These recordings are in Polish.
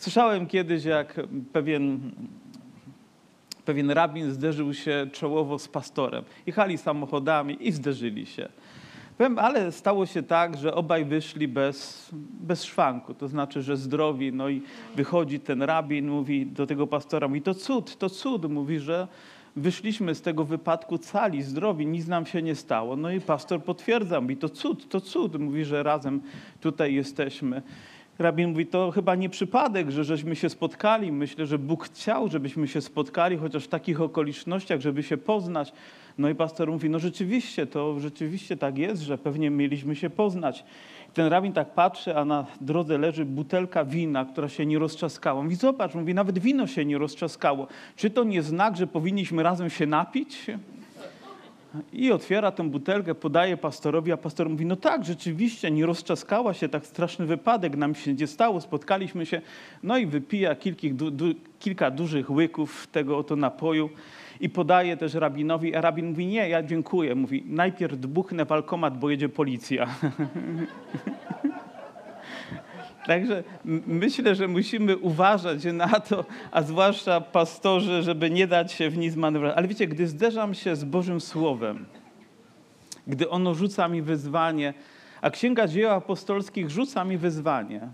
Słyszałem kiedyś, jak pewien, pewien rabin zderzył się czołowo z pastorem. Jechali samochodami i zderzyli się. Powiem, ale stało się tak, że obaj wyszli bez, bez szwanku, to znaczy, że zdrowi. No i wychodzi ten rabin, mówi do tego pastora, mówi, to cud, to cud. Mówi, że wyszliśmy z tego wypadku cali, zdrowi, nic nam się nie stało. No i pastor potwierdza, mówi, to cud, to cud. Mówi, że razem tutaj jesteśmy. Rabin mówi, to chyba nie przypadek, że żeśmy się spotkali. Myślę, że Bóg chciał, żebyśmy się spotkali, chociaż w takich okolicznościach, żeby się poznać. No i pastor mówi, no rzeczywiście, to rzeczywiście tak jest, że pewnie mieliśmy się poznać. Ten rabin tak patrzy, a na drodze leży butelka wina, która się nie roztrzaskała. Mówi, zobacz, mówi, nawet wino się nie roztrzaskało. Czy to nie znak, że powinniśmy razem się napić? I otwiera tę butelkę, podaje pastorowi, a pastor mówi, no tak, rzeczywiście, nie rozczaskała się, tak straszny wypadek nam się nie stało, spotkaliśmy się. No i wypija du, du, kilka dużych łyków tego oto napoju i podaje też rabinowi, a rabin mówi, nie, ja dziękuję. Mówi, najpierw dbuchnę walkomat, bo jedzie policja. Także myślę, że musimy uważać na to, a zwłaszcza pastorzy, żeby nie dać się w nic manewrować. Ale wiecie, gdy zderzam się z Bożym Słowem, gdy ono rzuca mi wyzwanie, a Księga Dzieł Apostolskich rzuca mi wyzwanie,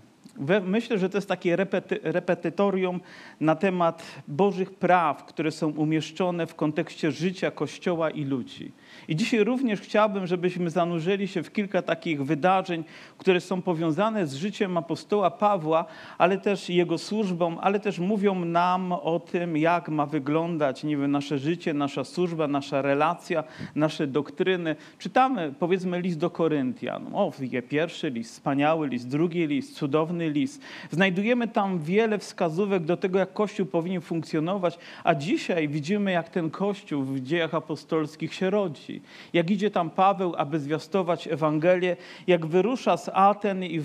Myślę, że to jest takie repety, repetytorium na temat Bożych praw, które są umieszczone w kontekście życia Kościoła i ludzi. I dzisiaj również chciałbym, żebyśmy zanurzyli się w kilka takich wydarzeń, które są powiązane z życiem apostoła Pawła, ale też jego służbą, ale też mówią nam o tym, jak ma wyglądać nasze życie, nasza służba, nasza relacja, nasze doktryny. Czytamy, powiedzmy, list do Koryntian. O, pierwszy list, wspaniały list, drugi list, cudowny list. Znajdujemy tam wiele wskazówek do tego, jak Kościół powinien funkcjonować, a dzisiaj widzimy, jak ten Kościół w dziejach apostolskich się rodzi. Jak idzie tam Paweł, aby zwiastować Ewangelię, jak wyrusza z Aten i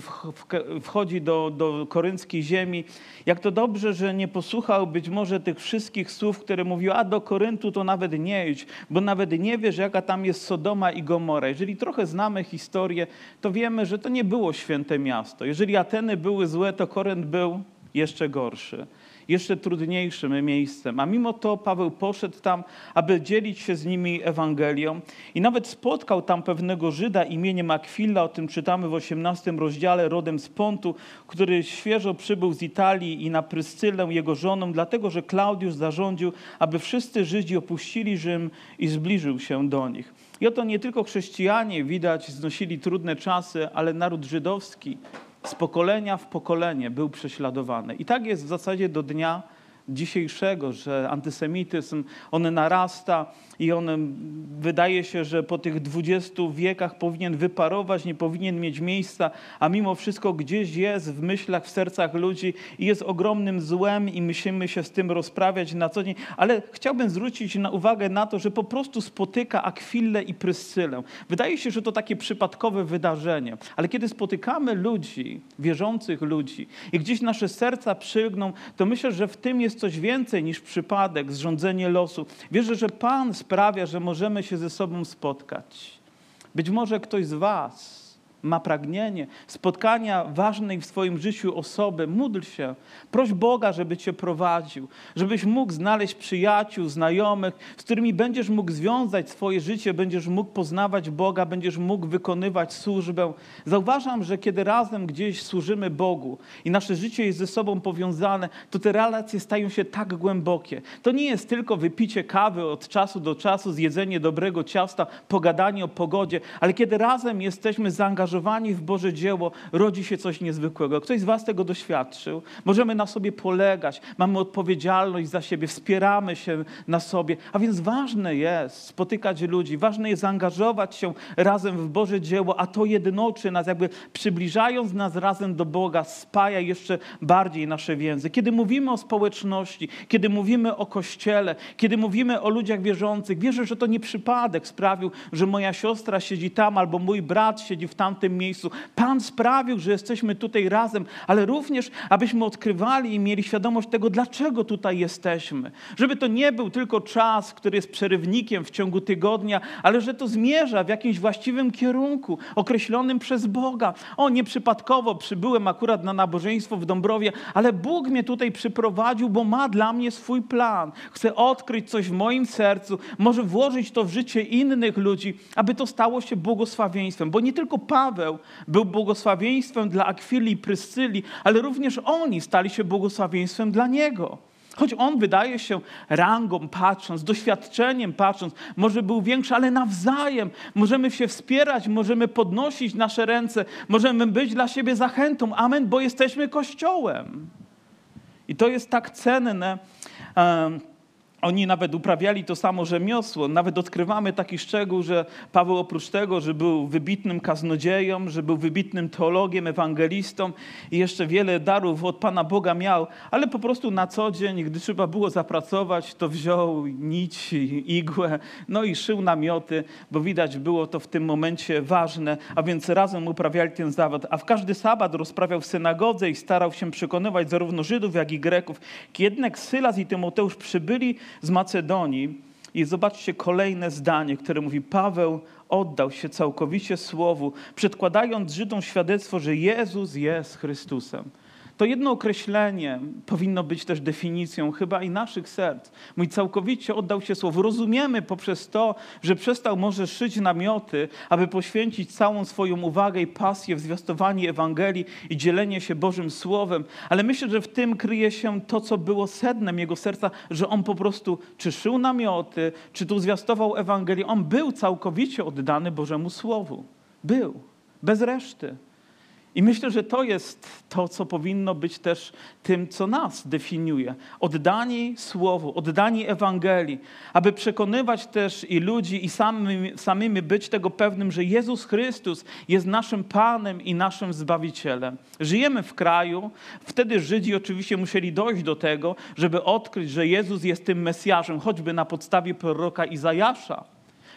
wchodzi do, do korynckiej ziemi, jak to dobrze, że nie posłuchał być może tych wszystkich słów, które mówił, a do Koryntu to nawet nie idź, bo nawet nie wiesz, jaka tam jest Sodoma i Gomora. Jeżeli trochę znamy historię, to wiemy, że to nie było święte miasto. Jeżeli Ateny były złe, to Korynt był jeszcze gorszy jeszcze trudniejszym miejscem. A mimo to Paweł poszedł tam, aby dzielić się z nimi Ewangelią i nawet spotkał tam pewnego Żyda imieniem Akwila, o tym czytamy w 18 rozdziale, rodem z Pontu, który świeżo przybył z Italii i na Pryscylę, jego żoną, dlatego że Klaudiusz zarządził, aby wszyscy Żydzi opuścili Rzym i zbliżył się do nich. I oto nie tylko chrześcijanie, widać, znosili trudne czasy, ale naród żydowski z pokolenia w pokolenie był prześladowany. I tak jest w zasadzie do dnia dzisiejszego, że antysemityzm, on narasta i on wydaje się, że po tych dwudziestu wiekach powinien wyparować, nie powinien mieć miejsca, a mimo wszystko gdzieś jest w myślach, w sercach ludzi i jest ogromnym złem i musimy się z tym rozprawiać na co dzień. Ale chciałbym zwrócić na uwagę na to, że po prostu spotyka Akwillę i Pryscylę. Wydaje się, że to takie przypadkowe wydarzenie, ale kiedy spotykamy ludzi, wierzących ludzi i gdzieś nasze serca przylgną, to myślę, że w tym jest jest coś więcej niż przypadek, zrządzenie losu. Wierzę, że Pan sprawia, że możemy się ze sobą spotkać. Być może ktoś z Was ma pragnienie spotkania ważnej w swoim życiu osoby, módl się, proś Boga, żeby cię prowadził, żebyś mógł znaleźć przyjaciół, znajomych, z którymi będziesz mógł związać swoje życie, będziesz mógł poznawać Boga, będziesz mógł wykonywać służbę. Zauważam, że kiedy razem gdzieś służymy Bogu i nasze życie jest ze sobą powiązane, to te relacje stają się tak głębokie. To nie jest tylko wypicie kawy od czasu do czasu, zjedzenie dobrego ciasta, pogadanie o pogodzie, ale kiedy razem jesteśmy zaangażowani, zaangażowani w Boże dzieło, rodzi się coś niezwykłego. Ktoś z Was tego doświadczył. Możemy na sobie polegać, mamy odpowiedzialność za siebie, wspieramy się na sobie. A więc ważne jest spotykać ludzi, ważne jest zaangażować się razem w Boże dzieło, a to jednoczy nas, jakby przybliżając nas razem do Boga, spaja jeszcze bardziej nasze więzy. Kiedy mówimy o społeczności, kiedy mówimy o Kościele, kiedy mówimy o ludziach wierzących, wierzę, że to nie przypadek sprawił, że moja siostra siedzi tam albo mój brat siedzi w tamtym tym miejscu. Pan sprawił, że jesteśmy tutaj razem, ale również, abyśmy odkrywali i mieli świadomość tego, dlaczego tutaj jesteśmy. Żeby to nie był tylko czas, który jest przerywnikiem w ciągu tygodnia, ale że to zmierza w jakimś właściwym kierunku, określonym przez Boga. O, nieprzypadkowo przybyłem akurat na nabożeństwo w Dąbrowie, ale Bóg mnie tutaj przyprowadził, bo ma dla mnie swój plan. Chce odkryć coś w moim sercu, może włożyć to w życie innych ludzi, aby to stało się błogosławieństwem. Bo nie tylko Paweł był błogosławieństwem dla Akwili i Pryscyli, ale również oni stali się błogosławieństwem dla niego. Choć on wydaje się rangą patrząc, doświadczeniem patrząc, może był większy, ale nawzajem możemy się wspierać, możemy podnosić nasze ręce, możemy być dla siebie zachętą. Amen, bo jesteśmy Kościołem. I to jest tak cenne. Um, oni nawet uprawiali to samo rzemiosło. Nawet odkrywamy taki szczegół, że Paweł oprócz tego, że był wybitnym kaznodzieją, że był wybitnym teologiem, ewangelistą i jeszcze wiele darów od Pana Boga miał, ale po prostu na co dzień, gdy trzeba było zapracować, to wziął nić, igłę, no i szył namioty, bo widać było to w tym momencie ważne, a więc razem uprawiali ten zawód. A w każdy sabat rozprawiał w synagodze i starał się przekonywać zarówno Żydów, jak i Greków. Jednak Sylas i Tymoteusz przybyli, z Macedonii. I zobaczcie kolejne zdanie, które mówi: Paweł oddał się całkowicie słowu, przedkładając Żydom świadectwo, że Jezus jest Chrystusem. To jedno określenie powinno być też definicją chyba i naszych serc. Mój całkowicie oddał się słowu. Rozumiemy poprzez to, że przestał może szyć namioty, aby poświęcić całą swoją uwagę i pasję w zwiastowanie Ewangelii i dzielenie się Bożym Słowem. Ale myślę, że w tym kryje się to, co było sednem jego serca, że on po prostu czy szył namioty, czy tu zwiastował Ewangelię. On był całkowicie oddany Bożemu Słowu. Był. Bez reszty. I myślę, że to jest to, co powinno być też tym, co nas definiuje. Oddani Słowu, oddani Ewangelii, aby przekonywać też i ludzi, i samymi, samymi być tego pewnym, że Jezus Chrystus jest naszym Panem i naszym Zbawicielem. Żyjemy w kraju, wtedy Żydzi oczywiście musieli dojść do tego, żeby odkryć, że Jezus jest tym Mesjaszem, choćby na podstawie proroka Izajasza.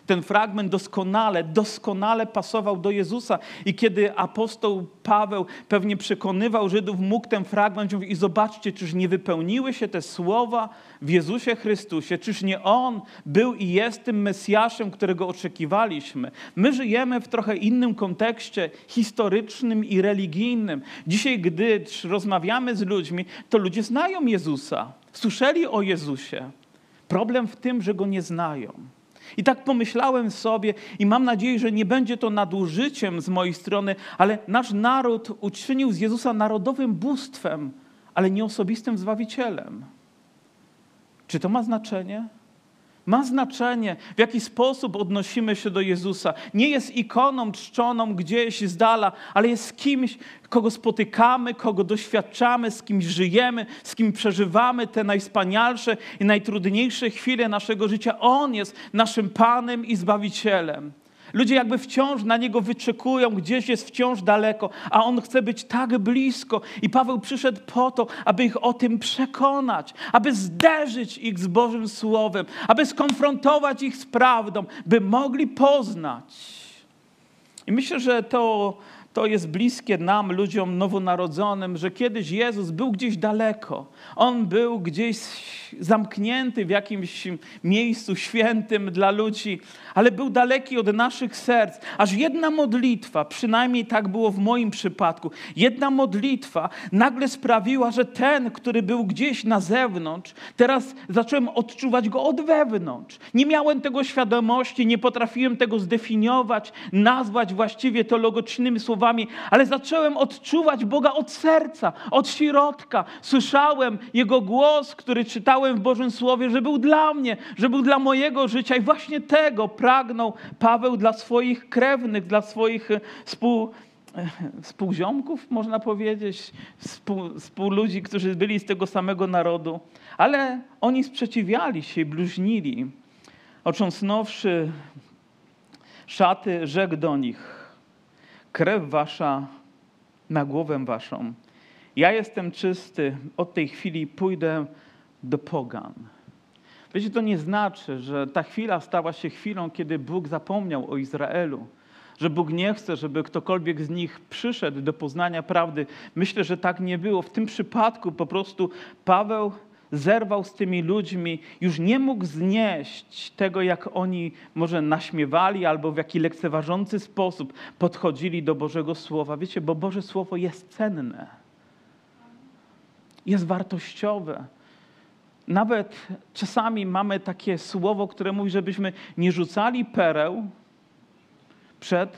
Ten fragment doskonale, doskonale pasował do Jezusa. I kiedy apostoł Paweł pewnie przekonywał Żydów, mógł ten fragment mówić i zobaczcie, czyż nie wypełniły się te słowa w Jezusie Chrystusie, czyż nie On był i jest tym Mesjaszem, którego oczekiwaliśmy. My żyjemy w trochę innym kontekście historycznym i religijnym. Dzisiaj, gdy rozmawiamy z ludźmi, to ludzie znają Jezusa, słyszeli o Jezusie. Problem w tym, że Go nie znają. I tak pomyślałem sobie i mam nadzieję, że nie będzie to nadużyciem z mojej strony, ale nasz naród uczynił z Jezusa narodowym bóstwem, ale nie osobistym Zbawicielem. Czy to ma znaczenie? Ma znaczenie, w jaki sposób odnosimy się do Jezusa. Nie jest ikoną czczoną gdzieś z dala, ale jest kimś, kogo spotykamy, kogo doświadczamy, z kim żyjemy, z kim przeżywamy te najwspanialsze i najtrudniejsze chwile naszego życia. On jest naszym Panem i Zbawicielem. Ludzie jakby wciąż na niego wyczekują, gdzieś jest wciąż daleko, a on chce być tak blisko. I Paweł przyszedł po to, aby ich o tym przekonać, aby zderzyć ich z Bożym Słowem, aby skonfrontować ich z prawdą, by mogli poznać. I myślę, że to to jest bliskie nam, ludziom nowonarodzonym, że kiedyś Jezus był gdzieś daleko. On był gdzieś zamknięty w jakimś miejscu świętym dla ludzi, ale był daleki od naszych serc. Aż jedna modlitwa, przynajmniej tak było w moim przypadku, jedna modlitwa nagle sprawiła, że ten, który był gdzieś na zewnątrz, teraz zacząłem odczuwać go od wewnątrz. Nie miałem tego świadomości, nie potrafiłem tego zdefiniować, nazwać właściwie teologicznymi słowami słowami, ale zacząłem odczuwać Boga od serca, od środka. Słyszałem Jego głos, który czytałem w Bożym Słowie, że był dla mnie, że był dla mojego życia i właśnie tego pragnął Paweł dla swoich krewnych, dla swoich e, współ, e, współziomków, można powiedzieć, współ, współludzi, którzy byli z tego samego narodu. Ale oni sprzeciwiali się i bluźnili. Otrząsnąwszy szaty, rzekł do nich – krew wasza na głowę waszą. Ja jestem czysty, od tej chwili pójdę do pogan. Wiecie, to nie znaczy, że ta chwila stała się chwilą, kiedy Bóg zapomniał o Izraelu, że Bóg nie chce, żeby ktokolwiek z nich przyszedł do poznania prawdy. Myślę, że tak nie było. W tym przypadku po prostu Paweł zerwał z tymi ludźmi, już nie mógł znieść tego, jak oni może naśmiewali albo w jaki lekceważący sposób podchodzili do Bożego Słowa. Wiecie, bo Boże Słowo jest cenne, jest wartościowe. Nawet czasami mamy takie słowo, które mówi, żebyśmy nie rzucali pereł przed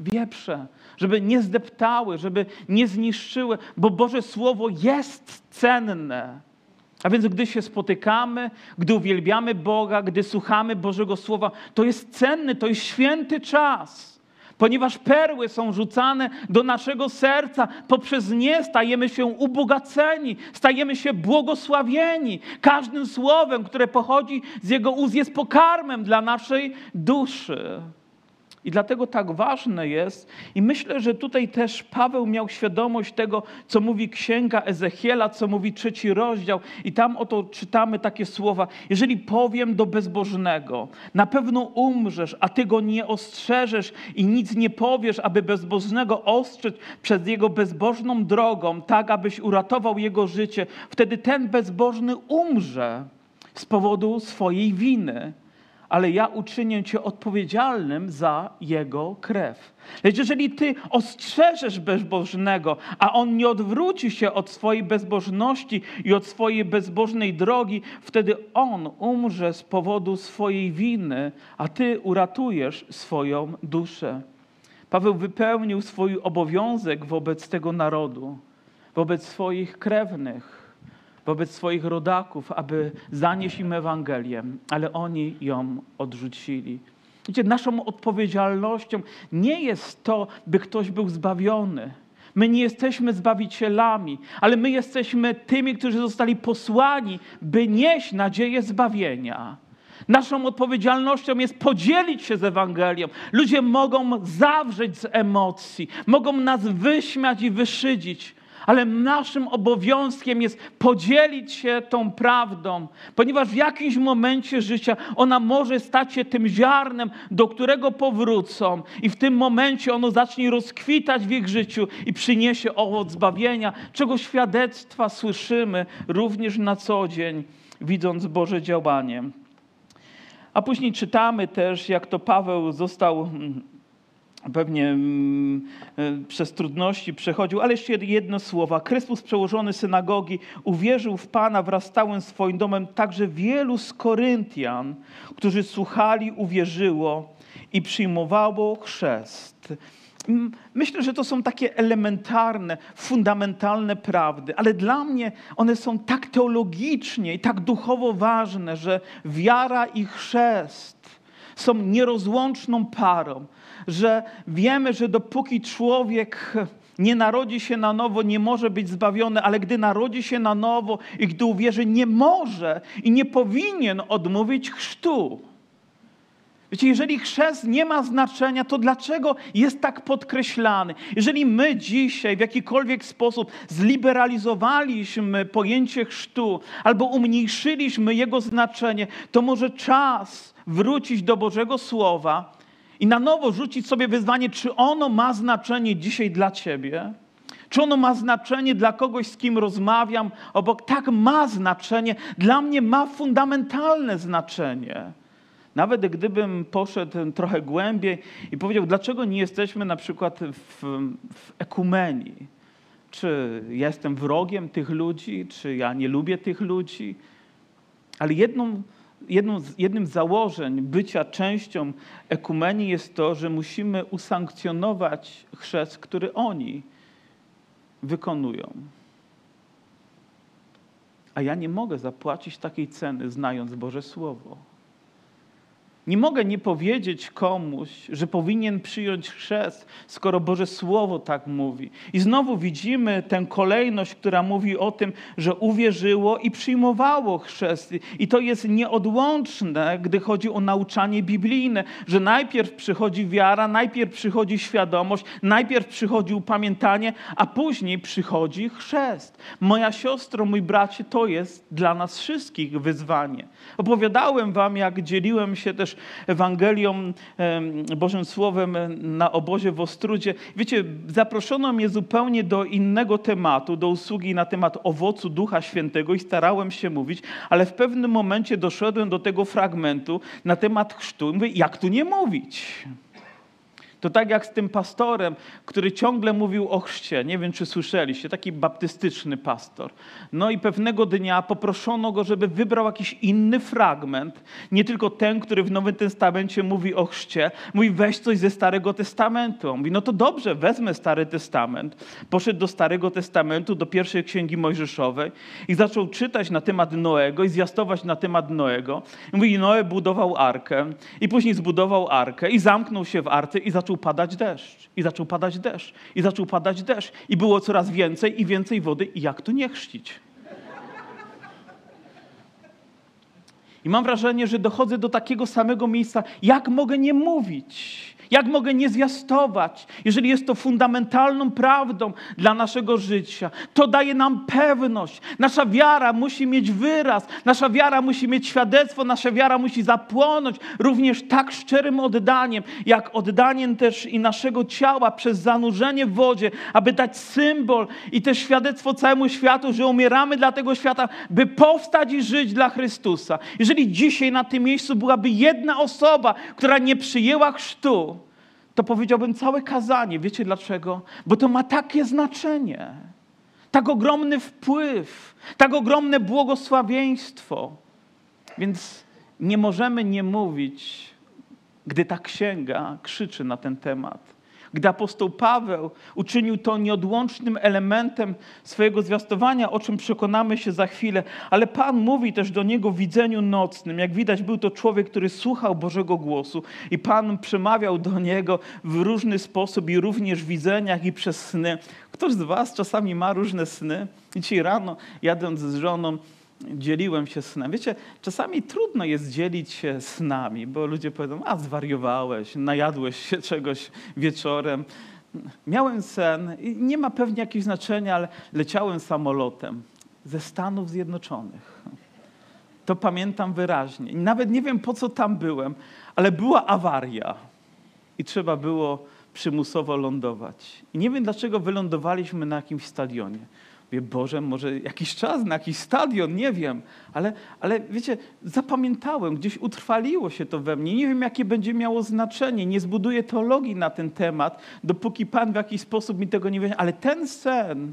wieprze, żeby nie zdeptały, żeby nie zniszczyły, bo Boże Słowo jest cenne. A więc gdy się spotykamy, gdy uwielbiamy Boga, gdy słuchamy Bożego Słowa, to jest cenny, to jest święty czas. Ponieważ perły są rzucane do naszego serca, poprzez nie stajemy się ubogaceni, stajemy się błogosławieni. Każdym słowem, które pochodzi z Jego ust, jest pokarmem dla naszej duszy. I dlatego tak ważne jest, i myślę, że tutaj też Paweł miał świadomość tego, co mówi księga Ezechiela, co mówi trzeci rozdział, i tam oto czytamy takie słowa: Jeżeli powiem do bezbożnego, na pewno umrzesz, a ty go nie ostrzeżesz i nic nie powiesz, aby bezbożnego ostrzec przed jego bezbożną drogą, tak abyś uratował jego życie, wtedy ten bezbożny umrze z powodu swojej winy ale ja uczynię cię odpowiedzialnym za jego krew. Lecz jeżeli ty ostrzeżesz bezbożnego, a on nie odwróci się od swojej bezbożności i od swojej bezbożnej drogi, wtedy on umrze z powodu swojej winy, a ty uratujesz swoją duszę. Paweł wypełnił swój obowiązek wobec tego narodu, wobec swoich krewnych wobec swoich rodaków, aby zanieść im Ewangelię, ale oni ją odrzucili. Wiecie, naszą odpowiedzialnością nie jest to, by ktoś był zbawiony. My nie jesteśmy zbawicielami, ale my jesteśmy tymi, którzy zostali posłani, by nieść nadzieję zbawienia. Naszą odpowiedzialnością jest podzielić się z Ewangelią. Ludzie mogą zawrzeć z emocji, mogą nas wyśmiać i wyszydzić, ale naszym obowiązkiem jest podzielić się tą prawdą, ponieważ w jakimś momencie życia ona może stać się tym ziarnem, do którego powrócą, i w tym momencie ono zacznie rozkwitać w ich życiu i przyniesie owoc zbawienia, czego świadectwa słyszymy również na co dzień, widząc Boże działanie. A później czytamy też, jak to Paweł został mm, pewnie mm, e, przez trudności przechodził, ale jeszcze jedno słowo. Chrystus przełożony synagogi uwierzył w Pana wraz z całym swoim domem. Także wielu z Koryntian, którzy słuchali, uwierzyło i przyjmowało chrzest. Myślę, że to są takie elementarne, fundamentalne prawdy, ale dla mnie one są tak teologicznie i tak duchowo ważne, że wiara i chrzest są nierozłączną parą że wiemy, że dopóki człowiek nie narodzi się na nowo, nie może być zbawiony, ale gdy narodzi się na nowo i gdy uwierzy, nie może i nie powinien odmówić chrztu. Wiecie, jeżeli chrzest nie ma znaczenia, to dlaczego jest tak podkreślany? Jeżeli my dzisiaj w jakikolwiek sposób zliberalizowaliśmy pojęcie chrztu albo umniejszyliśmy jego znaczenie, to może czas wrócić do Bożego Słowa i na nowo rzucić sobie wyzwanie, czy ono ma znaczenie dzisiaj dla ciebie? Czy ono ma znaczenie dla kogoś, z kim rozmawiam? Obok tak ma znaczenie, dla mnie ma fundamentalne znaczenie. Nawet gdybym poszedł trochę głębiej i powiedział, dlaczego nie jesteśmy na przykład w, w ekumenii? Czy ja jestem wrogiem tych ludzi, czy ja nie lubię tych ludzi? Ale jedną z, jednym z założeń bycia częścią ekumenii jest to, że musimy usankcjonować chrzest, który oni wykonują. A ja nie mogę zapłacić takiej ceny, znając Boże Słowo. Nie mogę nie powiedzieć komuś, że powinien przyjąć chrzest, skoro Boże Słowo tak mówi. I znowu widzimy tę kolejność, która mówi o tym, że uwierzyło i przyjmowało chrzest. I to jest nieodłączne, gdy chodzi o nauczanie biblijne, że najpierw przychodzi wiara, najpierw przychodzi świadomość, najpierw przychodzi upamiętanie, a później przychodzi chrzest. Moja siostro, mój bracie, to jest dla nas wszystkich wyzwanie. Opowiadałem wam, jak dzieliłem się też też Ewangelią, Bożym Słowem na obozie w Ostrudzie. Wiecie, zaproszono mnie zupełnie do innego tematu, do usługi na temat owocu Ducha Świętego i starałem się mówić, ale w pewnym momencie doszedłem do tego fragmentu na temat chrztu. Mówię, jak tu nie mówić? To tak jak z tym pastorem, który ciągle mówił o chrzcie. Nie wiem, czy słyszeliście, taki baptystyczny pastor. No i pewnego dnia poproszono go, żeby wybrał jakiś inny fragment, nie tylko ten, który w Nowym Testamencie mówi o chrzcie. Mówi, weź coś ze Starego Testamentu. On mówi, no to dobrze, wezmę Stary Testament. Poszedł do Starego Testamentu, do pierwszej księgi Mojżeszowej i zaczął czytać na temat Noego i zwiastować na temat Noego. I mówi, Noe budował arkę i później zbudował arkę i zamknął się w arce i zaczął zaczął padać deszcz, i zaczął padać deszcz, i zaczął padać deszcz, i było coraz więcej i więcej wody, i jak tu nie chrzcić? I mam wrażenie, że dochodzę do takiego samego miejsca, jak mogę nie mówić jak mogę nie zwiastować, jeżeli jest to fundamentalną prawdą dla naszego życia? To daje nam pewność. Nasza wiara musi mieć wyraz, nasza wiara musi mieć świadectwo, nasza wiara musi zapłonąć również tak szczerym oddaniem, jak oddaniem też i naszego ciała przez zanurzenie w wodzie, aby dać symbol i też świadectwo całemu światu, że umieramy dla tego świata, by powstać i żyć dla Chrystusa. Jeżeli dzisiaj na tym miejscu byłaby jedna osoba, która nie przyjęła chrztu, to powiedziałbym całe kazanie. Wiecie dlaczego? Bo to ma takie znaczenie, tak ogromny wpływ, tak ogromne błogosławieństwo. Więc nie możemy nie mówić, gdy ta księga krzyczy na ten temat gdy apostoł Paweł uczynił to nieodłącznym elementem swojego zwiastowania, o czym przekonamy się za chwilę, ale Pan mówi też do niego w widzeniu nocnym. Jak widać, był to człowiek, który słuchał Bożego głosu i Pan przemawiał do niego w różny sposób i również w widzeniach i przez sny. Ktoś z Was czasami ma różne sny. Dzisiaj rano, jadąc z żoną, dzieliłem się snem. Wiecie, czasami trudno jest dzielić się snami, bo ludzie powiedzą, a zwariowałeś, najadłeś się czegoś wieczorem. Miałem sen nie ma pewnie jakiegoś znaczenia, ale leciałem samolotem ze Stanów Zjednoczonych. To pamiętam wyraźnie. nawet nie wiem, po co tam byłem, ale była awaria i trzeba było przymusowo lądować. I nie wiem, dlaczego wylądowaliśmy na jakimś stadionie. Mówię, Boże, może jakiś czas na jakiś stadion, nie wiem. Ale, ale wiecie, zapamiętałem, gdzieś utrwaliło się to we mnie. Nie wiem, jakie będzie miało znaczenie. Nie zbuduję teologii na ten temat, dopóki Pan w jakiś sposób mi tego nie wie. Ale ten sen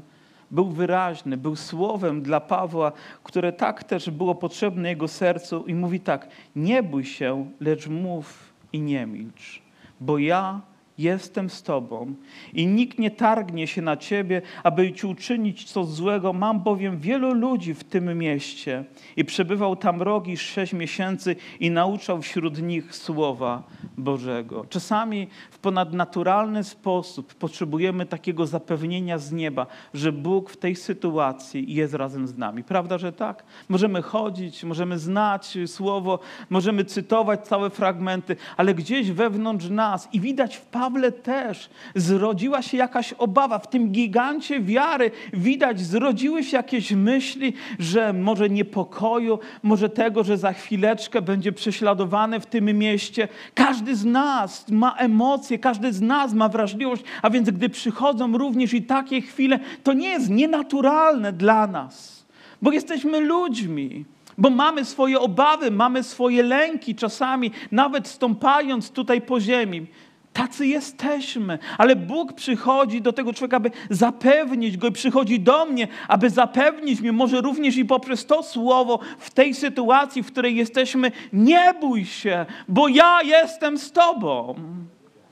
był wyraźny, był słowem dla Pawła, które tak też było potrzebne jego sercu i mówi tak, nie bój się, lecz mów i nie milcz, bo ja jestem z Tobą i nikt nie targnie się na Ciebie, aby Ci uczynić coś złego. Mam bowiem wielu ludzi w tym mieście i przebywał tam rogi sześć miesięcy i nauczał wśród nich Słowa Bożego. Czasami w ponadnaturalny sposób potrzebujemy takiego zapewnienia z nieba, że Bóg w tej sytuacji jest razem z nami. Prawda, że tak? Możemy chodzić, możemy znać Słowo, możemy cytować całe fragmenty, ale gdzieś wewnątrz nas i widać w Pawle, Pawle też zrodziła się jakaś obawa. W tym gigancie wiary widać, zrodziły się jakieś myśli, że może niepokoju, może tego, że za chwileczkę będzie prześladowany w tym mieście. Każdy z nas ma emocje, każdy z nas ma wrażliwość, a więc gdy przychodzą również i takie chwile, to nie jest nienaturalne dla nas, bo jesteśmy ludźmi bo mamy swoje obawy, mamy swoje lęki czasami, nawet stąpając tutaj po ziemi. Tacy jesteśmy, ale Bóg przychodzi do tego człowieka, aby zapewnić go i przychodzi do mnie, aby zapewnić mnie, może również i poprzez to słowo w tej sytuacji, w której jesteśmy. Nie bój się, bo ja jestem z Tobą.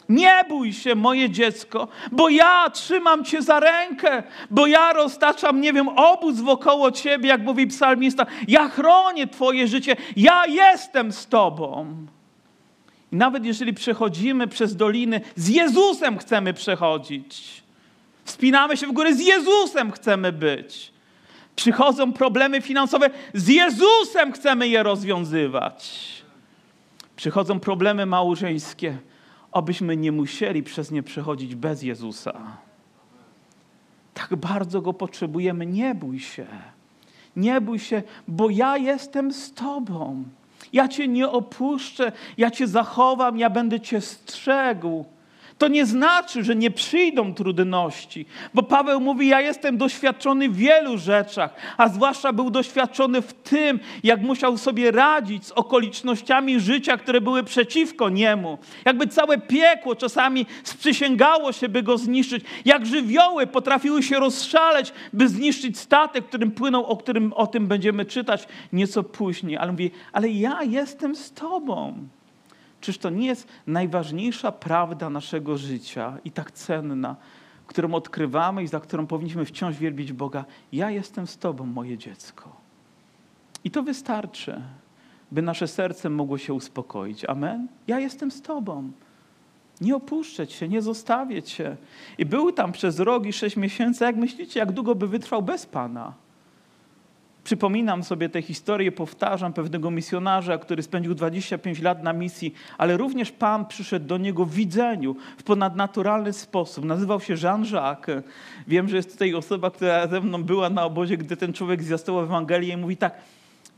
Nie bój się, moje dziecko, bo ja trzymam Cię za rękę, bo ja roztaczam, nie wiem, obóz wokoło Ciebie, jak mówi psalmista. Ja chronię Twoje życie, ja jestem z Tobą. Nawet jeżeli przechodzimy przez doliny, z Jezusem chcemy przechodzić. Wspinamy się w górę, z Jezusem chcemy być. Przychodzą problemy finansowe, z Jezusem chcemy je rozwiązywać. Przychodzą problemy małżeńskie, abyśmy nie musieli przez nie przechodzić bez Jezusa. Tak bardzo go potrzebujemy. Nie bój się. Nie bój się, bo ja jestem z Tobą. Ja cię nie opuszczę, ja cię zachowam, ja będę cię strzegł. To nie znaczy, że nie przyjdą trudności, bo Paweł mówi: Ja jestem doświadczony w wielu rzeczach, a zwłaszcza był doświadczony w tym, jak musiał sobie radzić z okolicznościami życia, które były przeciwko niemu. Jakby całe piekło czasami sprzysięgało się, by go zniszczyć, jak żywioły potrafiły się rozszaleć, by zniszczyć statek, którym płynął, o którym o tym będziemy czytać nieco później. Ale mówi: Ale ja jestem z Tobą. Czyż to nie jest najważniejsza prawda naszego życia i tak cenna, którą odkrywamy i za którą powinniśmy wciąż wielbić Boga? Ja jestem z Tobą, moje dziecko. I to wystarczy, by nasze serce mogło się uspokoić. Amen? Ja jestem z Tobą. Nie opuszczę Cię, nie zostawię Cię. I był tam przez rok i sześć miesięcy. Jak myślicie, jak długo by wytrwał bez Pana? Przypominam sobie tę historię, powtarzam pewnego misjonarza, który spędził 25 lat na misji, ale również Pan przyszedł do niego w widzeniu, w ponadnaturalny sposób. Nazywał się Jean-Jacques. Wiem, że jest tutaj osoba, która ze mną była na obozie, gdy ten człowiek zwiastował Ewangelię i mówi tak,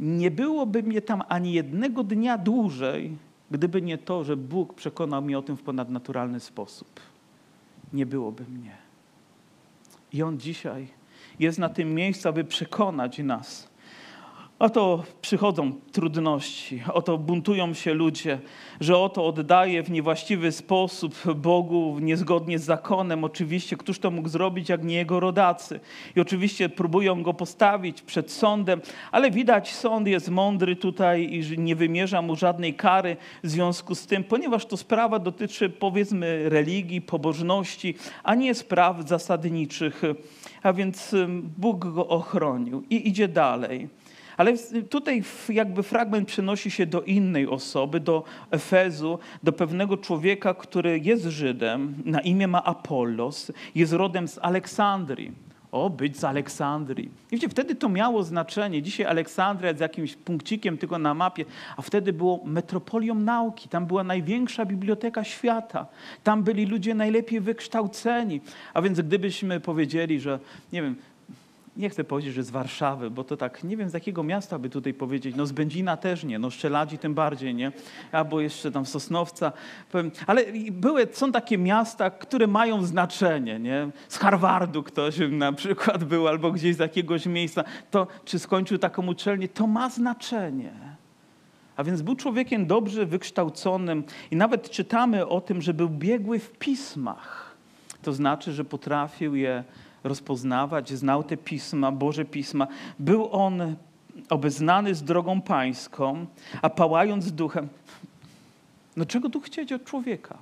nie byłoby mnie tam ani jednego dnia dłużej, gdyby nie to, że Bóg przekonał mnie o tym w ponadnaturalny sposób. Nie byłoby mnie. I On dzisiaj jest na tym miejscu, aby przekonać nas. Oto przychodzą trudności, oto buntują się ludzie, że oto oddaje w niewłaściwy sposób Bogu, niezgodnie z zakonem. Oczywiście, któż to mógł zrobić, jak nie jego rodacy? I oczywiście próbują go postawić przed sądem, ale widać, sąd jest mądry tutaj i nie wymierza mu żadnej kary w związku z tym, ponieważ to sprawa dotyczy, powiedzmy, religii, pobożności, a nie spraw zasadniczych a więc Bóg go ochronił i idzie dalej. Ale tutaj jakby fragment przenosi się do innej osoby, do Efezu, do pewnego człowieka, który jest Żydem, na imię ma Apollos, jest rodem z Aleksandrii. O, być z Aleksandrii. I wiecie, wtedy to miało znaczenie. Dzisiaj Aleksandria jest jakimś punkcikiem tylko na mapie, a wtedy było metropolią nauki. Tam była największa biblioteka świata. Tam byli ludzie najlepiej wykształceni. A więc gdybyśmy powiedzieli, że nie wiem, nie chcę powiedzieć, że z Warszawy, bo to tak, nie wiem z jakiego miasta by tutaj powiedzieć, no z Będzina też nie, no Szczeladzi tym bardziej, nie? Albo jeszcze tam Sosnowca. Ale były, są takie miasta, które mają znaczenie, nie? Z Harvardu ktoś na przykład był, albo gdzieś z jakiegoś miejsca, to czy skończył taką uczelnię, to ma znaczenie. A więc był człowiekiem dobrze wykształconym i nawet czytamy o tym, że był biegły w pismach. To znaczy, że potrafił je rozpoznawać, znał te pisma, Boże pisma. Był on obeznany z drogą pańską, a pałając duchem. No czego tu chcieć od człowieka?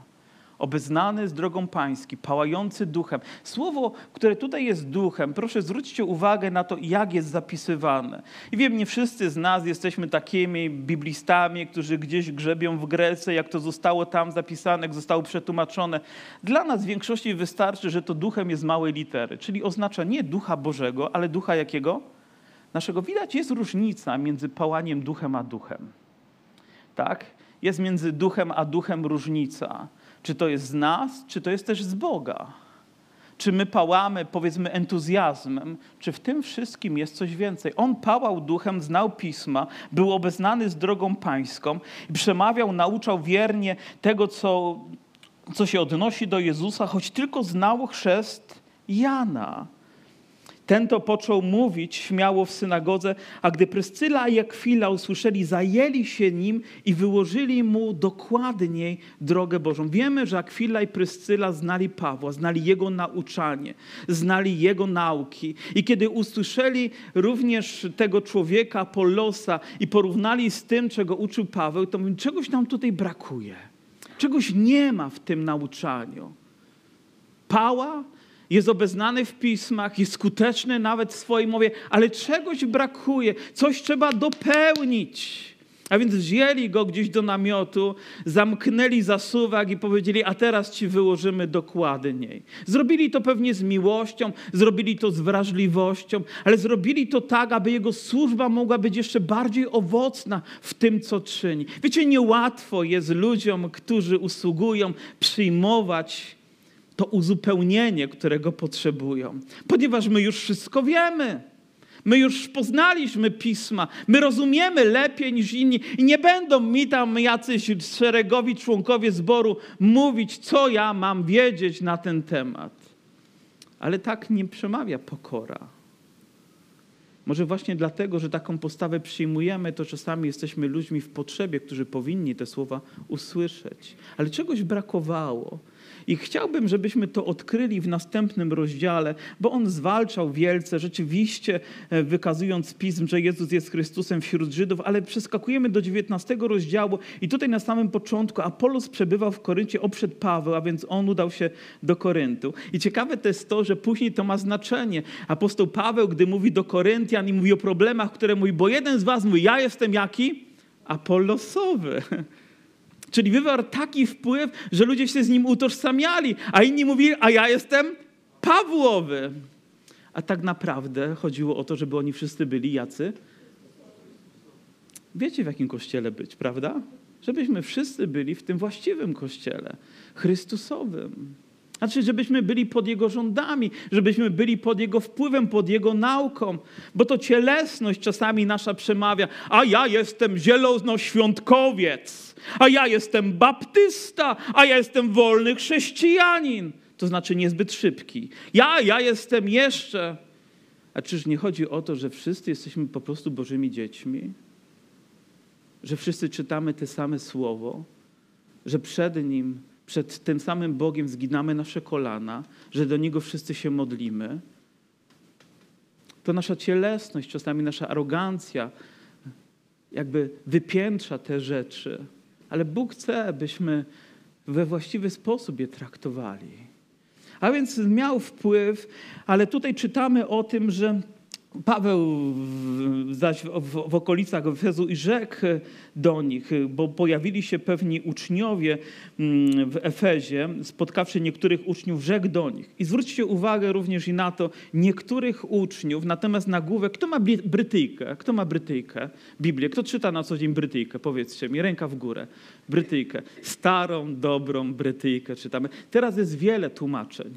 Obeznany z drogą pański, pałający duchem. Słowo, które tutaj jest duchem, proszę zwróćcie uwagę na to, jak jest zapisywane. I wiem, nie wszyscy z nas jesteśmy takimi biblistami, którzy gdzieś grzebią w Grece, jak to zostało tam zapisane, jak zostało przetłumaczone. Dla nas w większości wystarczy, że to duchem jest małej litery, czyli oznacza nie ducha Bożego, ale ducha jakiego? Naszego. Widać, jest różnica między pałaniem duchem a duchem. Tak? Jest między duchem a duchem różnica. Czy to jest z nas, czy to jest też z Boga? Czy my pałamy, powiedzmy, entuzjazmem, czy w tym wszystkim jest coś więcej? On pałał duchem, znał pisma, był obeznany z drogą pańską przemawiał, nauczał wiernie tego, co, co się odnosi do Jezusa, choć tylko znał chrzest Jana. Ten to począł mówić śmiało w synagodze, a gdy Pryscyla i Akwila usłyszeli, zajęli się nim i wyłożyli mu dokładniej drogę Bożą. Wiemy, że Akwila i Pryscyla znali Pawła, znali jego nauczanie, znali jego nauki. I kiedy usłyszeli również tego człowieka, Polosa i porównali z tym, czego uczył Paweł, to mówią, czegoś nam tutaj brakuje. Czegoś nie ma w tym nauczaniu. Pała jest obeznany w pismach, jest skuteczny nawet w swojej mowie, ale czegoś brakuje, coś trzeba dopełnić. A więc wzięli go gdzieś do namiotu, zamknęli zasuwak i powiedzieli, a teraz ci wyłożymy dokładniej. Zrobili to pewnie z miłością, zrobili to z wrażliwością, ale zrobili to tak, aby jego służba mogła być jeszcze bardziej owocna w tym, co czyni. Wiecie, niełatwo jest ludziom, którzy usługują, przyjmować to uzupełnienie, którego potrzebują, ponieważ my już wszystko wiemy. My już poznaliśmy pisma, my rozumiemy lepiej niż inni i nie będą mi tam jacyś szeregowi członkowie zboru mówić, co ja mam wiedzieć na ten temat. Ale tak nie przemawia pokora. Może właśnie dlatego, że taką postawę przyjmujemy, to czasami jesteśmy ludźmi w potrzebie, którzy powinni te słowa usłyszeć. Ale czegoś brakowało. I chciałbym, żebyśmy to odkryli w następnym rozdziale, bo on zwalczał wielce, rzeczywiście e, wykazując pism, że Jezus jest Chrystusem wśród Żydów, ale przeskakujemy do 19 rozdziału i tutaj na samym początku Apolos przebywał w Koryncie oprzed Paweł, a więc on udał się do Koryntu. I ciekawe to jest to, że później to ma znaczenie. Apostoł Paweł, gdy mówi do Koryntian i mówi o problemach, które mówi, bo jeden z was mówi, ja jestem jaki? Apollosowy. Czyli wywarł taki wpływ, że ludzie się z nim utożsamiali, a inni mówili, a ja jestem Pawłowy. A tak naprawdę chodziło o to, żeby oni wszyscy byli jacy? Wiecie, w jakim kościele być, prawda? Żebyśmy wszyscy byli w tym właściwym kościele, Chrystusowym. Znaczy, żebyśmy byli pod Jego rządami, żebyśmy byli pod Jego wpływem, pod Jego nauką, bo to cielesność czasami nasza przemawia, a ja jestem zielonoświątkowiec, a ja jestem baptysta, a ja jestem wolny chrześcijanin. To znaczy niezbyt szybki. Ja, ja jestem jeszcze. A czyż nie chodzi o to, że wszyscy jesteśmy po prostu Bożymi dziećmi? Że wszyscy czytamy te same słowo? Że przed Nim przed tym samym Bogiem zginamy nasze kolana, że do Niego wszyscy się modlimy, to nasza cielesność, czasami nasza arogancja jakby wypiętrza te rzeczy. Ale Bóg chce, byśmy we właściwy sposób je traktowali. A więc miał wpływ, ale tutaj czytamy o tym, że Paweł zaś w, w, okolicach Efezu i rzekł do nich, bo pojawili się pewni uczniowie mm, w Efezie, spotkawszy niektórych uczniów, rzekł do nich. I zwróćcie uwagę również i na to, niektórych uczniów, natomiast nagłówek, kto ma Brytyjkę? Kto ma Brytyjkę? Biblię. Kto czyta na co dzień Brytyjkę? Powiedzcie mi, ręka w górę. Brytyjkę. Starą, dobrą Brytyjkę czytamy. Teraz jest wiele tłumaczeń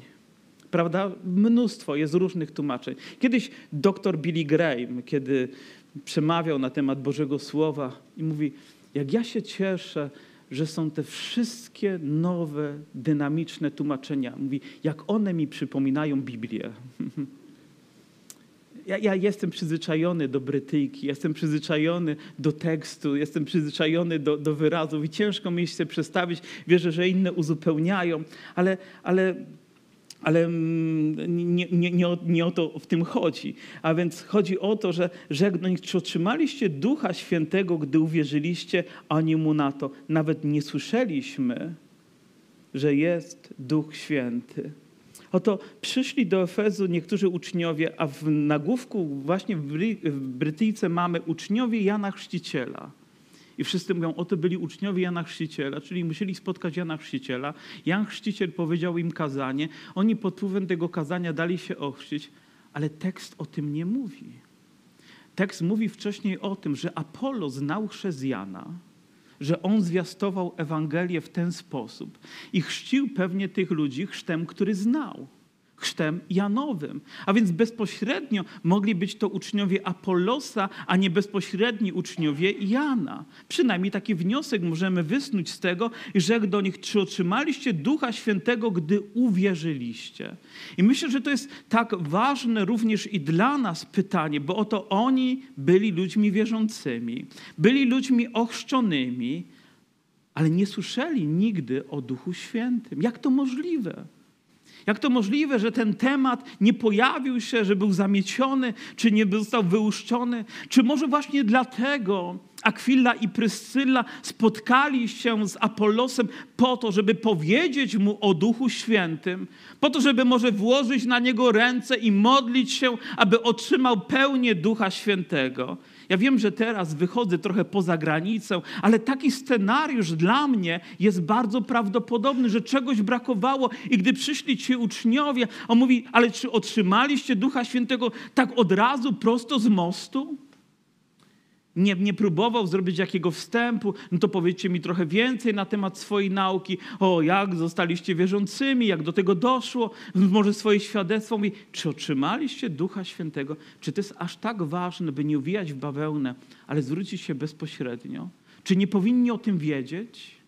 prawda? Mnóstwo jest różnych tłumaczeń. Kiedyś doktor Billy Graham, kiedy przemawiał na temat Bożego Słowa i mówi, jak ja się cieszę, że są te wszystkie nowe, dynamiczne tłumaczenia. Mówi, jak one mi przypominają Biblię. Ja, ja, jestem przyzwyczajony do Brytyjki, jestem przyzwyczajony do tekstu, jestem przyzwyczajony do, do wyrazów i ciężko mi się przestawić. Wierzę, że inne uzupełniają, ale, ale ale mm, nie, nie, nie, o, nie, o, to w tym chodzi. A więc chodzi o to, że nich, czy otrzymaliście Ducha Świętego, gdy uwierzyliście, a nie mu na to. Nawet nie słyszeliśmy, że jest Duch Święty. Oto przyszli do Efezu niektórzy uczniowie, a w nagłówku właśnie w Brytyjce mamy uczniowie Jana Chrzciciela. I wszyscy mówią, oto byli uczniowie Jana Chrzciciela, czyli musieli spotkać Jana Chrzciciela. Jan Chrzciciel powiedział im kazanie. Oni pod wpływem tego kazania dali się ochrzcić, ale tekst o tym nie mówi. Tekst mówi wcześniej o tym, że Apollo znał chrzest Jana, że on zwiastował Ewangelię w ten sposób i chrzcił pewnie tych ludzi chrztem, który znał chrztem Janowym. A więc bezpośrednio mogli być to uczniowie Apollosa, a nie bezpośredni uczniowie Jana. Przynajmniej taki wniosek możemy wysnuć z tego rzekł do nich, czy otrzymaliście Ducha Świętego, gdy uwierzyliście? I myślę, że to jest tak ważne również i dla nas pytanie, bo oto oni byli ludźmi wierzącymi, byli ludźmi ochrzczonymi, ale nie słyszeli nigdy o Duchu Świętym. Jak to możliwe? Jak to możliwe, że ten temat nie pojawił się, że był zamieciony, czy nie został wyłuszczony? Czy może właśnie dlatego Akwila i Pryscylla spotkali się z Apollosem po to, żeby powiedzieć mu o Duchu Świętym, po to, żeby może włożyć na niego ręce i modlić się, aby otrzymał pełnię Ducha Świętego? Ja wiem, że teraz wychodzę trochę poza granicę, ale taki scenariusz dla mnie jest bardzo prawdopodobny, że czegoś brakowało i gdy przyszli ci uczniowie, on mówi, ale czy otrzymaliście Ducha Świętego tak od razu, prosto z mostu? Nie, nie próbował zrobić jakiego wstępu, no to powiedzcie mi trochę więcej na temat swojej nauki, o jak zostaliście wierzącymi, jak do tego doszło, może swoje świadectwo mówi, czy otrzymaliście Ducha Świętego, czy to jest aż tak ważne, by nie uwijać w bawełnę, ale zwrócić się bezpośrednio? Czy nie powinni o tym wiedzieć?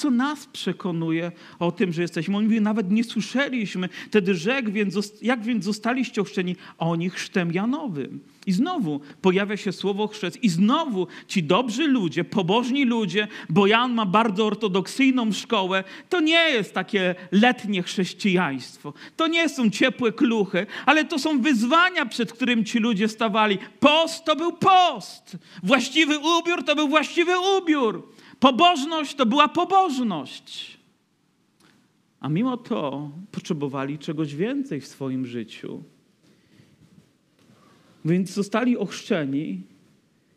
Co nas przekonuje o tym, że jesteśmy? On mówi, nawet nie słyszeliśmy. Wtedy rzekł, więc, jak więc zostaliście ochrzczeni? A oni chrztem Janowym. I znowu pojawia się słowo chrzest i znowu ci dobrzy ludzie, pobożni ludzie, bo Jan ma bardzo ortodoksyjną szkołę, to nie jest takie letnie chrześcijaństwo. To nie są ciepłe kluchy, ale to są wyzwania, przed którym ci ludzie stawali. Post to był post. Właściwy ubiór to był właściwy ubiór. Pobożność to była pobożność. A mimo to potrzebowali czegoś więcej w swoim życiu. Więc zostali ochrzczeni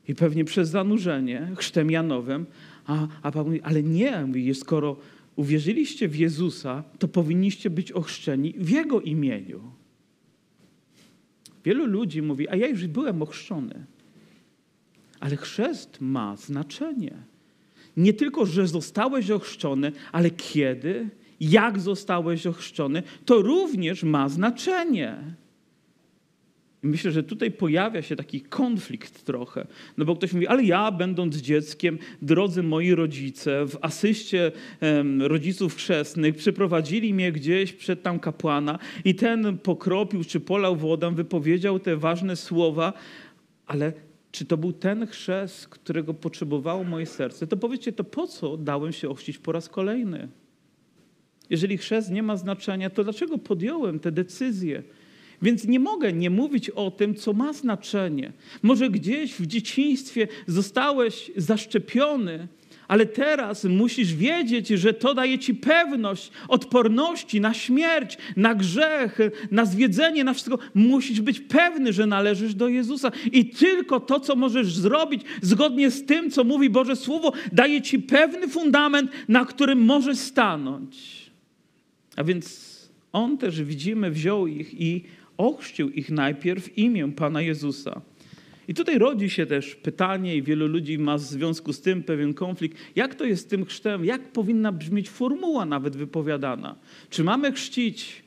i pewnie przez zanurzenie chrztem Janowym, a, a Pan mówi, ale nie, mówi, skoro uwierzyliście w Jezusa, to powinniście być ochrzczeni w Jego imieniu. Wielu ludzi mówi, a ja już byłem ochrzczony. Ale chrzest ma znaczenie. Nie tylko, że zostałeś ochrzczony, ale kiedy, jak zostałeś ochrzczony, to również ma znaczenie. Myślę, że tutaj pojawia się taki konflikt trochę. No bo ktoś mówi, ale ja będąc dzieckiem, drodzy moi rodzice, w asyście rodziców chrzestnych, przyprowadzili mnie gdzieś przed tam kapłana i ten pokropił czy polał wodę, wypowiedział te ważne słowa, ale czy to był ten chrzest, którego potrzebowało moje serce, to powiedzcie, to po co dałem się ochrzcić po raz kolejny? Jeżeli chrzest nie ma znaczenia, to dlaczego podjąłem te decyzje? Więc nie mogę nie mówić o tym, co ma znaczenie. Może gdzieś w dzieciństwie zostałeś zaszczepiony, ale teraz musisz wiedzieć, że to daje ci pewność odporności na śmierć, na grzech, na zwiedzenie, na wszystko. Musisz być pewny, że należysz do Jezusa. I tylko to, co możesz zrobić zgodnie z tym, co mówi Boże Słowo, daje ci pewny fundament, na którym możesz stanąć. A więc On też, widzimy, wziął ich i ochrzcił ich najpierw w imię Pana Jezusa. I tutaj rodzi się też pytanie, i wielu ludzi ma w związku z tym pewien konflikt, jak to jest z tym chrztem, jak powinna brzmieć formuła nawet wypowiadana. Czy mamy chrzcić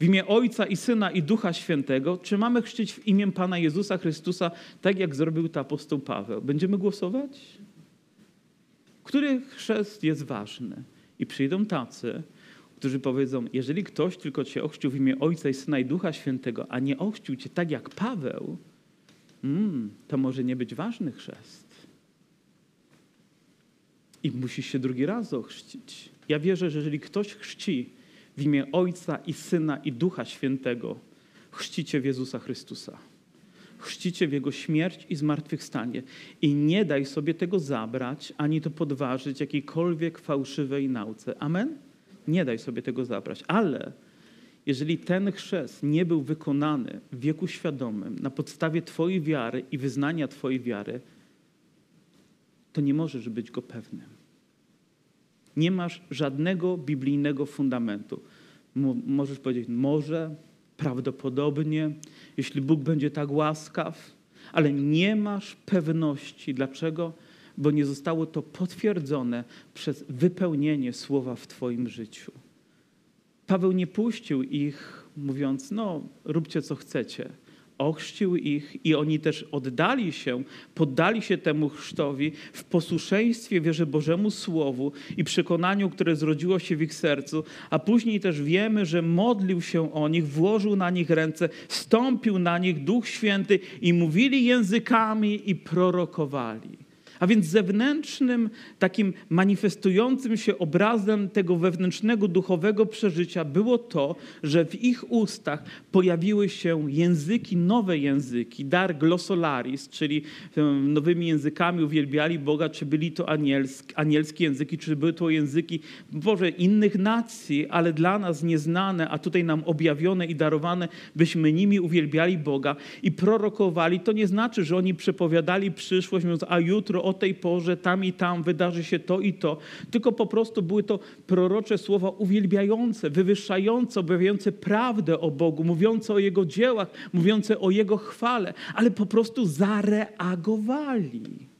w imię Ojca i Syna i Ducha Świętego, czy mamy chrzcić w imię Pana Jezusa Chrystusa, tak jak zrobił to apostoł Paweł? Będziemy głosować? Który chrzest jest ważny? I przyjdą tacy, którzy powiedzą, jeżeli ktoś tylko cię ochrzcił w imię Ojca i Syna i Ducha Świętego, a nie ochrzcił cię tak jak Paweł, mm, to może nie być ważny chrzest. I musisz się drugi raz ochrzcić. Ja wierzę, że jeżeli ktoś chrzci w imię Ojca i Syna i Ducha Świętego, chrzcicie w Jezusa Chrystusa. Chrzcicie w Jego śmierć i zmartwychwstanie. I nie daj sobie tego zabrać, ani to podważyć jakiejkolwiek fałszywej nauce. Amen? Nie daj sobie tego zabrać. Ale jeżeli ten chrzest nie był wykonany w wieku świadomym, na podstawie Twojej wiary i wyznania Twojej wiary, to nie możesz być go pewnym. Nie masz żadnego biblijnego fundamentu. możesz powiedzieć, może, prawdopodobnie, jeśli Bóg będzie tak łaskaw, ale nie masz pewności. Dlaczego? Bo nie zostało to potwierdzone przez wypełnienie słowa w Twoim życiu. Paweł nie puścił ich, mówiąc: No, róbcie co chcecie. Ochrzcił ich i oni też oddali się, poddali się temu chrztowi w posłuszeństwie wierze Bożemu Słowu i przekonaniu, które zrodziło się w ich sercu, a później też wiemy, że modlił się o nich, włożył na nich ręce, stąpił na nich Duch Święty i mówili językami i prorokowali. A więc zewnętrznym, takim manifestującym się obrazem tego wewnętrznego, duchowego przeżycia było to, że w ich ustach pojawiły się języki, nowe języki, dar glossolaris, czyli nowymi językami uwielbiali Boga, czy byli to anielskie języki, czy były to języki, Boże, innych nacji, ale dla nas nieznane, a tutaj nam objawione i darowane, byśmy nimi uwielbiali Boga i prorokowali. To nie znaczy, że oni przepowiadali przyszłość, mówiąc, a jutro o tej porze, tam i tam wydarzy się to i to, tylko po prostu były to prorocze słowa uwielbiające, wywyższające, objawiające prawdę o Bogu, mówiące o Jego dziełach, mówiące o Jego chwale, ale po prostu zareagowali.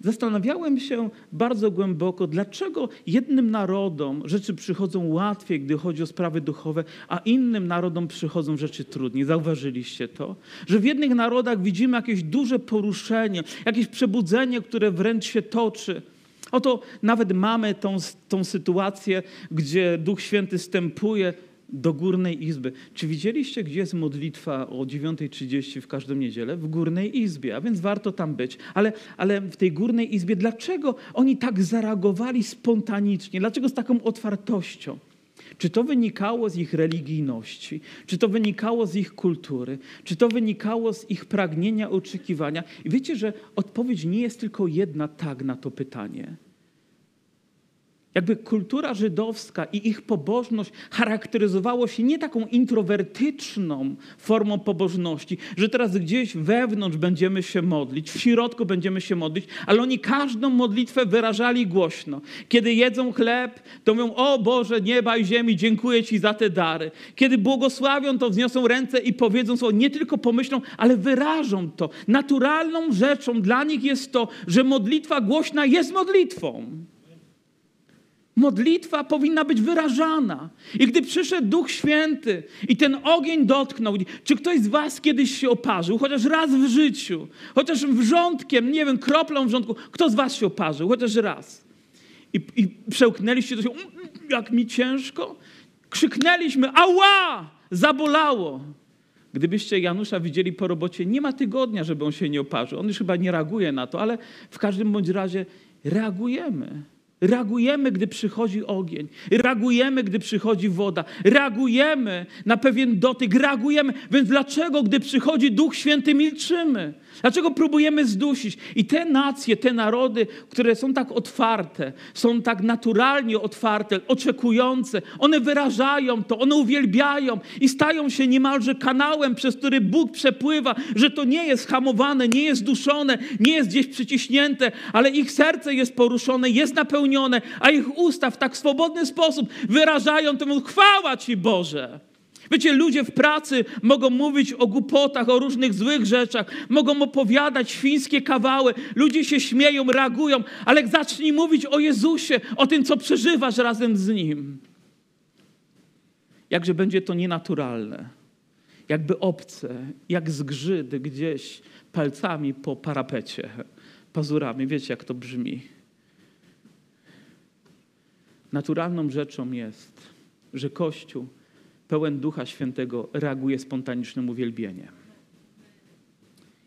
Zastanawiałem się bardzo głęboko, dlaczego jednym narodom rzeczy przychodzą łatwiej, gdy chodzi o sprawy duchowe, a innym narodom przychodzą rzeczy trudniej. Zauważyliście to? Że w jednych narodach widzimy jakieś duże poruszenie, jakieś przebudzenie, które wręcz się toczy. Oto nawet mamy tą, tą sytuację, gdzie Duch Święty stępuje do górnej izby. Czy widzieliście, gdzie jest modlitwa o 9.30 w każdą niedzielę? W górnej izbie, a więc warto tam być. Ale, ale w tej górnej izbie, dlaczego oni tak zareagowali spontanicznie? Dlaczego z taką otwartością? Czy to wynikało z ich religijności? Czy to wynikało z ich kultury? Czy to wynikało z ich pragnienia, oczekiwania? I wiecie, że odpowiedź nie jest tylko jedna tak na to pytanie. Jakby kultura żydowska i ich pobożność charakteryzowało się nie taką introwertyczną formą pobożności, że teraz gdzieś wewnątrz będziemy się modlić, w środku będziemy się modlić, ale oni każdą modlitwę wyrażali głośno. Kiedy jedzą chleb, to mówią: O Boże, nieba i ziemi, dziękuję Ci za te dary. Kiedy błogosławią, to wzniosą ręce i powiedzą słowo, nie tylko pomyślą, ale wyrażą to. Naturalną rzeczą dla nich jest to, że modlitwa głośna jest modlitwą. Modlitwa powinna być wyrażana. I gdy przyszedł Duch Święty i ten ogień dotknął, czy ktoś z Was kiedyś się oparzył, chociaż raz w życiu, chociaż wrzątkiem, nie wiem, kroplą wrzątku, kto z Was się oparzył, chociaż raz? I, i przełknęliście to się, mm, mm, jak mi ciężko? Krzyknęliśmy, ała! Zabolało. Gdybyście Janusza widzieli po robocie, nie ma tygodnia, żeby on się nie oparzył. On już chyba nie reaguje na to, ale w każdym bądź razie reagujemy. Reagujemy, gdy przychodzi ogień, reagujemy, gdy przychodzi woda, reagujemy na pewien dotyk, reagujemy. Więc dlaczego, gdy przychodzi Duch Święty, milczymy? Dlaczego próbujemy zdusić? I te nacje, te narody, które są tak otwarte, są tak naturalnie otwarte, oczekujące, one wyrażają to, one uwielbiają i stają się niemalże kanałem, przez który Bóg przepływa, że to nie jest hamowane, nie jest duszone, nie jest gdzieś przyciśnięte, ale ich serce jest poruszone, jest napełnione, a ich usta w tak swobodny sposób wyrażają temu chwała Ci Boże. Wiecie, ludzie w pracy mogą mówić o głupotach, o różnych złych rzeczach, mogą opowiadać świńskie kawały, ludzie się śmieją, reagują, ale zacznij mówić o Jezusie, o tym, co przeżywasz razem z Nim. Jakże będzie to nienaturalne, jakby obce, jak zgrzyt gdzieś palcami po parapecie, pazurami. Wiecie, jak to brzmi. Naturalną rzeczą jest, że Kościół pełen Ducha Świętego reaguje spontanicznym uwielbieniem.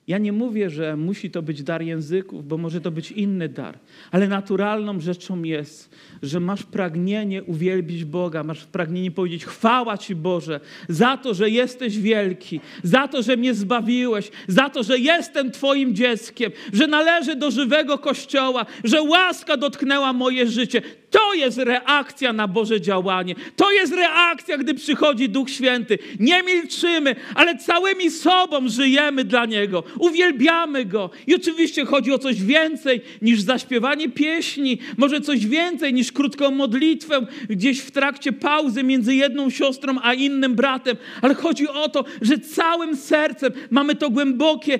Ja nie mówię, że musi to być dar języków, bo może to być inny dar, ale naturalną rzeczą jest, że masz pragnienie uwielbić Boga, masz pragnienie powiedzieć: Chwała Ci Boże, za to, że jesteś wielki, za to, że mnie zbawiłeś, za to, że jestem Twoim dzieckiem, że należę do żywego kościoła, że łaska dotknęła moje życie. To jest reakcja na Boże działanie. To jest reakcja, gdy przychodzi Duch Święty. Nie milczymy, ale całymi sobą żyjemy dla Niego. Uwielbiamy Go. I oczywiście chodzi o coś więcej niż zaśpiewanie pieśni, może coś więcej niż krótką modlitwę gdzieś w trakcie pauzy między jedną siostrą a innym bratem, ale chodzi o to, że całym sercem mamy to głębokie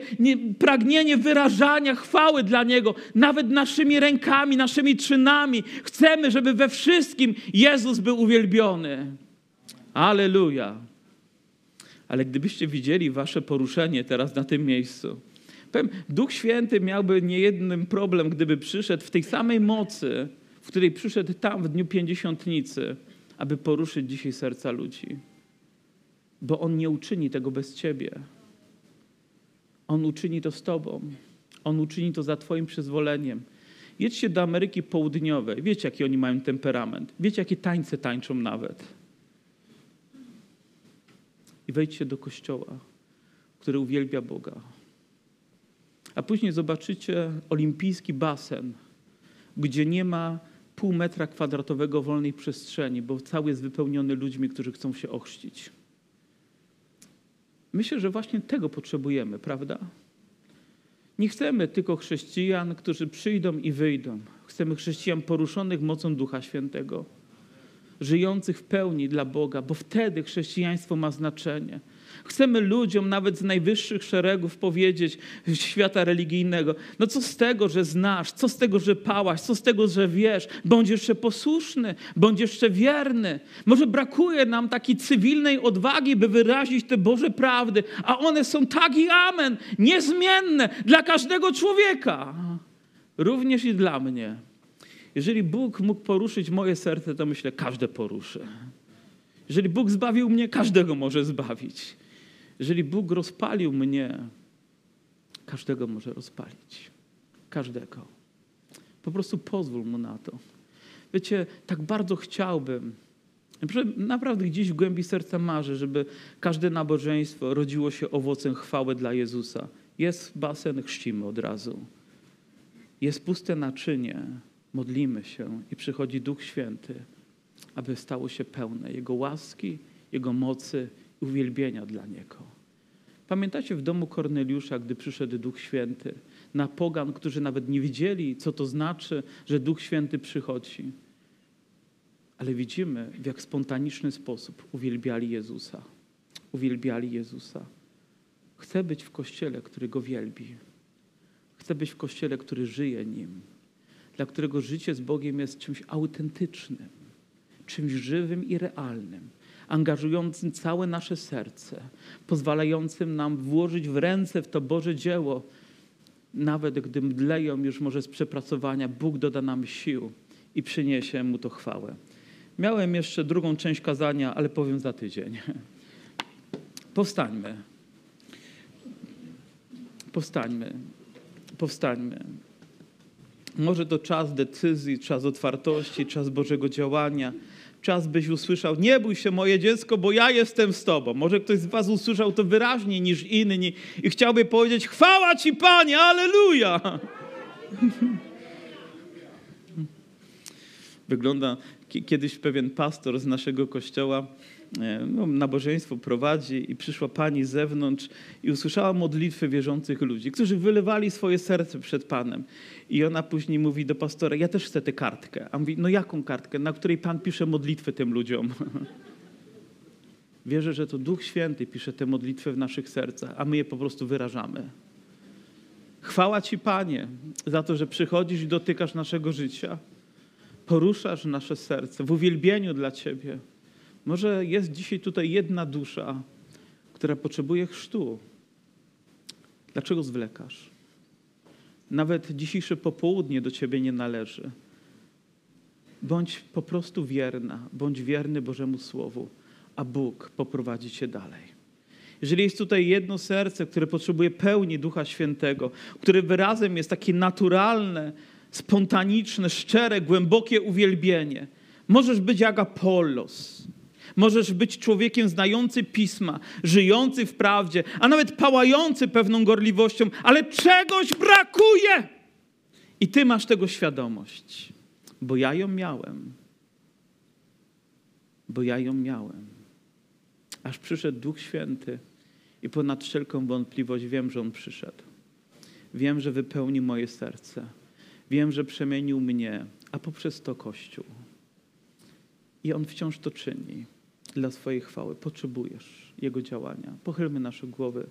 pragnienie wyrażania chwały dla Niego, nawet naszymi rękami, naszymi czynami. Chcemy chcemy, żeby we wszystkim Jezus był uwielbiony. Aleluja. Ale gdybyście widzieli wasze poruszenie teraz na tym miejscu, powiem, Duch Święty miałby niejednym problem, gdyby przyszedł w tej samej mocy, w której przyszedł tam w dniu pięćdziesiątnicy, aby poruszyć dzisiaj serca ludzi. Bo On nie uczyni tego bez Ciebie. On uczyni to z Tobą. On uczyni to za Twoim przyzwoleniem. Jedźcie do Ameryki Południowej. Wiecie, jaki oni mają temperament. Wiecie, jakie tańce tańczą nawet. I wejdźcie do kościoła, który uwielbia Boga. A później zobaczycie olimpijski basen, gdzie nie ma pół metra kwadratowego wolnej przestrzeni, bo cały jest wypełniony ludźmi, którzy chcą się ochrzcić. Myślę, że właśnie tego potrzebujemy, prawda? Nie chcemy tylko chrześcijan, którzy przyjdą i wyjdą. Chcemy chrześcijan poruszonych mocą Ducha Świętego, żyjących w pełni dla Boga, bo wtedy chrześcijaństwo ma znaczenie. Chcemy ludziom nawet z najwyższych szeregów powiedzieć świata religijnego, no co z tego, że znasz, co z tego, że pałaś, co z tego, że wiesz, bądź jeszcze posłuszny, bądź jeszcze wierny. Może brakuje nam takiej cywilnej odwagi, by wyrazić te Boże prawdy, a one są tak i amen, niezmienne dla każdego człowieka, również i dla mnie. Jeżeli Bóg mógł poruszyć moje serce, to myślę, każde poruszy. Jeżeli Bóg zbawił mnie, każdego może zbawić. Jeżeli Bóg rozpalił mnie, każdego może rozpalić. Każdego. Po prostu pozwól mu na to. Wiecie, tak bardzo chciałbym, naprawdę gdzieś w głębi serca marzę, żeby każde nabożeństwo rodziło się owocem chwały dla Jezusa. Jest basen, chrzcimy od razu. Jest puste naczynie, modlimy się i przychodzi Duch Święty, aby stało się pełne Jego łaski, Jego mocy uwielbienia dla Niego. Pamiętacie w domu Korneliusza, gdy przyszedł Duch Święty, na pogan, którzy nawet nie wiedzieli, co to znaczy, że Duch Święty przychodzi. Ale widzimy, w jak spontaniczny sposób uwielbiali Jezusa. Uwielbiali Jezusa. Chcę być w kościele, który go wielbi. Chcę być w kościele, który żyje nim, dla którego życie z Bogiem jest czymś autentycznym, czymś żywym i realnym angażującym całe nasze serce, pozwalającym nam włożyć w ręce w to Boże dzieło, nawet gdy mdleją już może z przepracowania, Bóg doda nam sił i przyniesie Mu to chwałę. Miałem jeszcze drugą część kazania, ale powiem za tydzień. Powstańmy. Powstańmy. Powstańmy. Może to czas decyzji, czas otwartości, czas Bożego działania czas byś usłyszał, nie bój się moje dziecko, bo ja jestem z tobą. Może ktoś z was usłyszał to wyraźniej niż inni i chciałby powiedzieć, chwała ci Panie, aleluja. Wygląda, kiedyś pewien pastor z naszego kościoła no, nabożeństwo prowadzi i przyszła pani z zewnątrz i usłyszała modlitwy wierzących ludzi, którzy wylewali swoje serce przed Panem. I ona później mówi do pastora, ja też chcę tę kartkę. A on mówi, no jaką kartkę? Na której Pan pisze modlitwy tym ludziom. Wierzę, że to Duch Święty pisze te modlitwy w naszych sercach, a my je po prostu wyrażamy. Chwała Ci, Panie, za to, że przychodzisz i dotykasz naszego życia. Poruszasz nasze serce w uwielbieniu dla Ciebie. Może jest dzisiaj tutaj jedna dusza, która potrzebuje chrztu. Dlaczego zwlekasz? Nawet dzisiejsze popołudnie do ciebie nie należy. Bądź po prostu wierna, bądź wierny Bożemu Słowu, a Bóg poprowadzi cię dalej. Jeżeli jest tutaj jedno serce, które potrzebuje pełni Ducha Świętego, które wyrazem jest takie naturalne, spontaniczne, szczere, głębokie uwielbienie, możesz być jak Apollos, Możesz być człowiekiem znający pisma, żyjący w prawdzie, a nawet pałający pewną gorliwością, ale czegoś brakuje. I ty masz tego świadomość, bo ja ją miałem. Bo ja ją miałem. Aż przyszedł Duch Święty i ponad wszelką wątpliwość wiem, że On przyszedł. Wiem, że wypełni moje serce. Wiem, że przemienił mnie, a poprzez to Kościół. I On wciąż to czyni dla swojej chwały. Potrzebujesz Jego działania. Pochylmy nasze głowy.